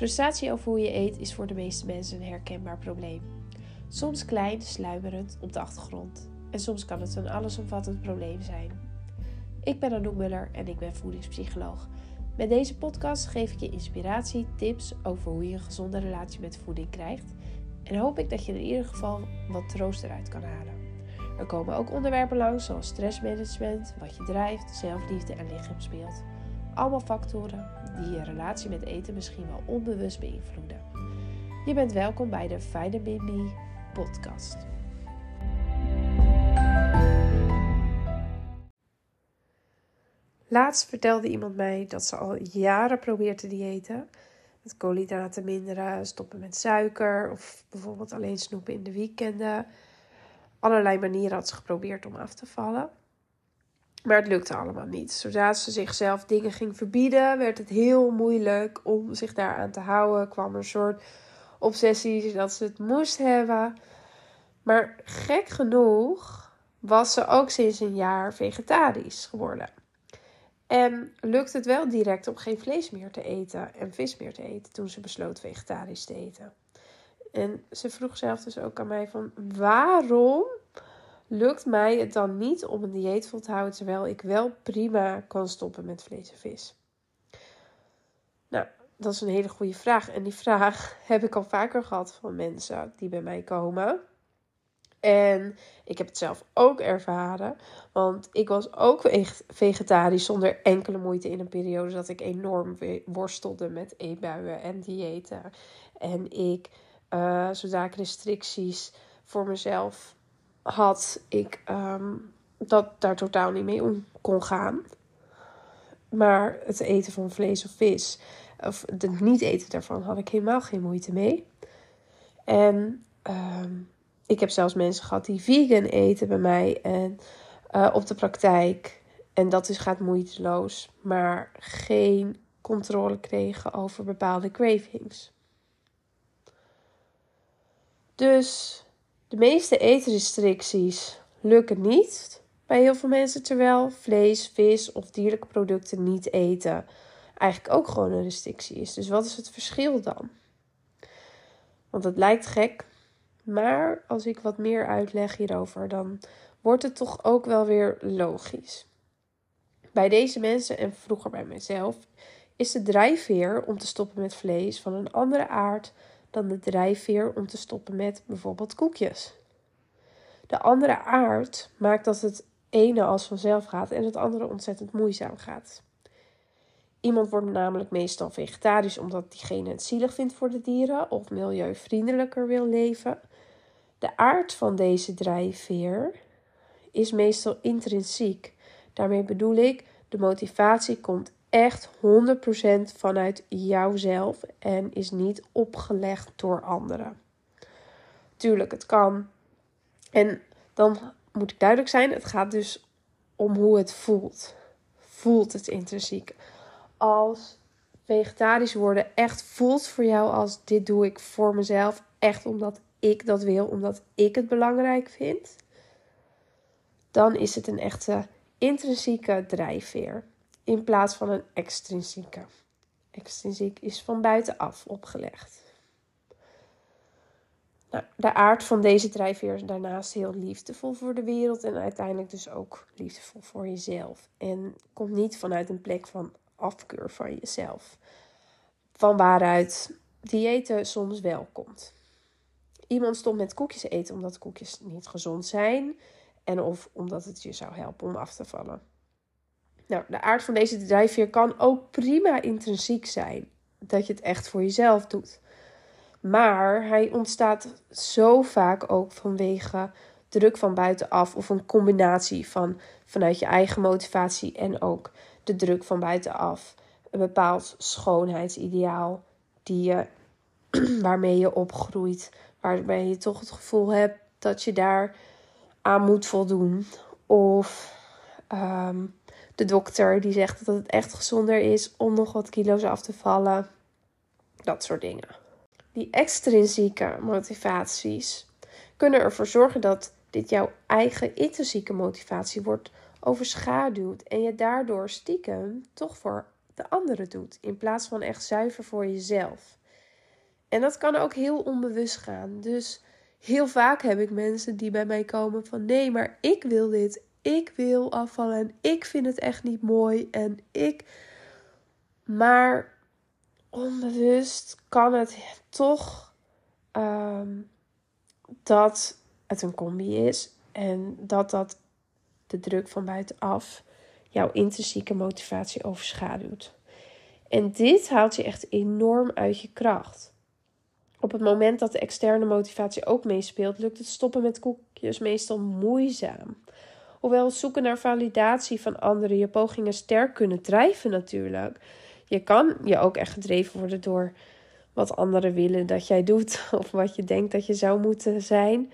Frustratie over hoe je eet is voor de meeste mensen een herkenbaar probleem. Soms klein, sluimerend op de achtergrond. En soms kan het een allesomvattend probleem zijn. Ik ben Anouk Muller en ik ben voedingspsycholoog. Met deze podcast geef ik je inspiratie, tips over hoe je een gezonde relatie met voeding krijgt. En hoop ik dat je in ieder geval wat troost eruit kan halen. Er komen ook onderwerpen langs zoals stressmanagement, wat je drijft, zelfliefde en lichaamsbeeld. Allemaal factoren die je relatie met eten misschien wel onbewust beïnvloeden. Je bent welkom bij de Vitamin Me podcast. Laatst vertelde iemand mij dat ze al jaren probeert te diëten. Met koolhydraten minderen, stoppen met suiker of bijvoorbeeld alleen snoepen in de weekenden. Allerlei manieren had ze geprobeerd om af te vallen. Maar het lukte allemaal niet. Zodra ze zichzelf dingen ging verbieden, werd het heel moeilijk om zich daaraan te houden. Kwam er een soort obsessie dat ze het moest hebben. Maar gek genoeg was ze ook sinds een jaar vegetarisch geworden. En lukte het wel direct om geen vlees meer te eten en vis meer te eten toen ze besloot vegetarisch te eten. En ze vroeg zelf dus ook aan mij van waarom lukt mij het dan niet om een dieet vol te houden terwijl ik wel prima kan stoppen met vlees en vis? Nou, dat is een hele goede vraag. En die vraag heb ik al vaker gehad van mensen die bij mij komen. En ik heb het zelf ook ervaren. Want ik was ook vegetarisch zonder enkele moeite in een periode dat ik enorm worstelde met eetbuien en diëten. En ik, uh, zodra restricties voor mezelf had, ik ehm, dat daar totaal niet mee om kon gaan. Maar het eten van vlees of vis, of het niet eten daarvan, had ik helemaal geen moeite mee. En ehm, ik heb zelfs mensen gehad die vegan eten bij mij en uh, op de praktijk. En dat is, gaat moeiteloos, maar geen controle kregen over bepaalde cravings. Dus de meeste eetrestricties lukken niet bij heel veel mensen, terwijl vlees, vis of dierlijke producten niet eten eigenlijk ook gewoon een restrictie is. Dus wat is het verschil dan? Want het lijkt gek, maar als ik wat meer uitleg hierover, dan wordt het toch ook wel weer logisch. Bij deze mensen en vroeger bij mezelf is de drijfveer om te stoppen met vlees van een andere aard dan de drijfveer om te stoppen met bijvoorbeeld koekjes. De andere aard maakt dat het ene als vanzelf gaat en het andere ontzettend moeizaam gaat. Iemand wordt namelijk meestal vegetarisch omdat diegene het zielig vindt voor de dieren of milieuvriendelijker wil leven. De aard van deze drijfveer is meestal intrinsiek. Daarmee bedoel ik, de motivatie komt echt 100% vanuit jouzelf en is niet opgelegd door anderen. Tuurlijk, het kan. En dan moet ik duidelijk zijn: het gaat dus om hoe het voelt. Voelt het intrinsiek. Als vegetarisch worden echt voelt voor jou als dit doe ik voor mezelf, echt omdat ik dat wil, omdat ik het belangrijk vind, dan is het een echte intrinsieke drijfveer in plaats van een extrinsieke. Extrinsiek is van buitenaf opgelegd. Nou, de aard van deze drijfveer is daarnaast heel liefdevol voor de wereld en uiteindelijk dus ook liefdevol voor jezelf. En komt niet vanuit een plek van afkeur van jezelf. Van waaruit diëten soms wel komt. Iemand stopt met koekjes eten omdat koekjes niet gezond zijn en of omdat het je zou helpen om af te vallen. Nou, de aard van deze drijfveer kan ook prima intrinsiek zijn. Dat je het echt voor jezelf doet. Maar hij ontstaat zo vaak ook vanwege druk van buitenaf of een combinatie van vanuit je eigen motivatie en ook de druk van buitenaf. Een bepaald schoonheidsideaal die je, waarmee je opgroeit, waarbij je toch het gevoel hebt dat je daar aan moet voldoen. Of ehm, de dokter die zegt dat het echt gezonder is om nog wat kilo's af te vallen. Dat soort dingen. Die extrinsieke motivaties kunnen ervoor zorgen dat dit jouw eigen intrinsieke motivatie wordt overschaduwd en je daardoor stiekem toch voor de anderen doet in plaats van echt zuiver voor jezelf. En dat kan ook heel onbewust gaan. Dus heel vaak heb ik mensen die bij mij komen van nee, maar ik wil dit. Ik wil afvallen en ik vind het echt niet mooi. En ik. Maar onbewust kan het toch ehm, dat het een combi is. En dat dat de druk van buitenaf jouw intrinsieke motivatie overschaduwt. En dit haalt je echt enorm uit je kracht. Op het moment dat de externe motivatie ook meespeelt, lukt het stoppen met koekjes meestal moeizaam. Hoewel zoeken naar validatie van anderen je pogingen sterk kunnen drijven natuurlijk. Je kan je ook echt gedreven worden door wat anderen willen dat jij doet of wat je denkt dat je zou moeten zijn.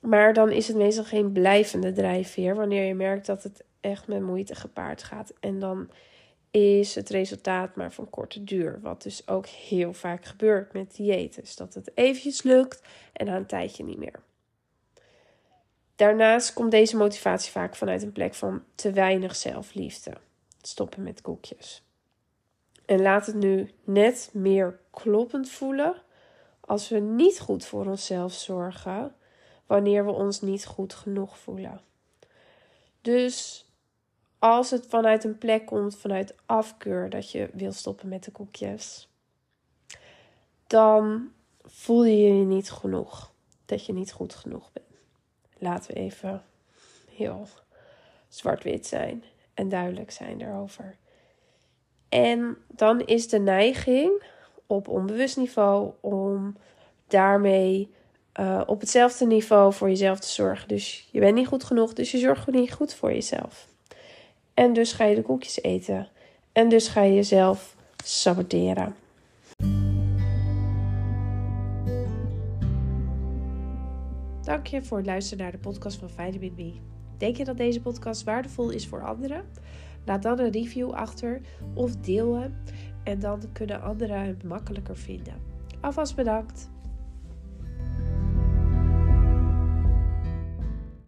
Maar dan is het meestal geen blijvende drijfveer wanneer je merkt dat het echt met moeite gepaard gaat. En dan is het resultaat maar van korte duur. Wat dus ook heel vaak gebeurt met diëten. Dus dat het eventjes lukt en na een tijdje niet meer. Daarnaast komt deze motivatie vaak vanuit een plek van te weinig zelfliefde. Stoppen met koekjes. En laat het nu net meer kloppend voelen als we niet goed voor onszelf zorgen, wanneer we ons niet goed genoeg voelen. Dus als het vanuit een plek komt, vanuit afkeur, dat je wil stoppen met de koekjes, dan voel je je niet genoeg. Dat je niet goed genoeg bent. Laten we even heel zwart-wit zijn en duidelijk zijn daarover. En dan is de neiging op onbewust niveau om daarmee uh, op hetzelfde niveau voor jezelf te zorgen. Dus je bent niet goed genoeg, dus je zorgt niet goed voor jezelf. En dus ga je de koekjes eten. En dus ga je jezelf saboteren. Dank je voor het luisteren naar de podcast van Vitamin B. Denk je dat deze podcast waardevol is voor anderen? Laat dan een review achter of deel hem. En dan kunnen anderen het makkelijker vinden. Alvast bedankt.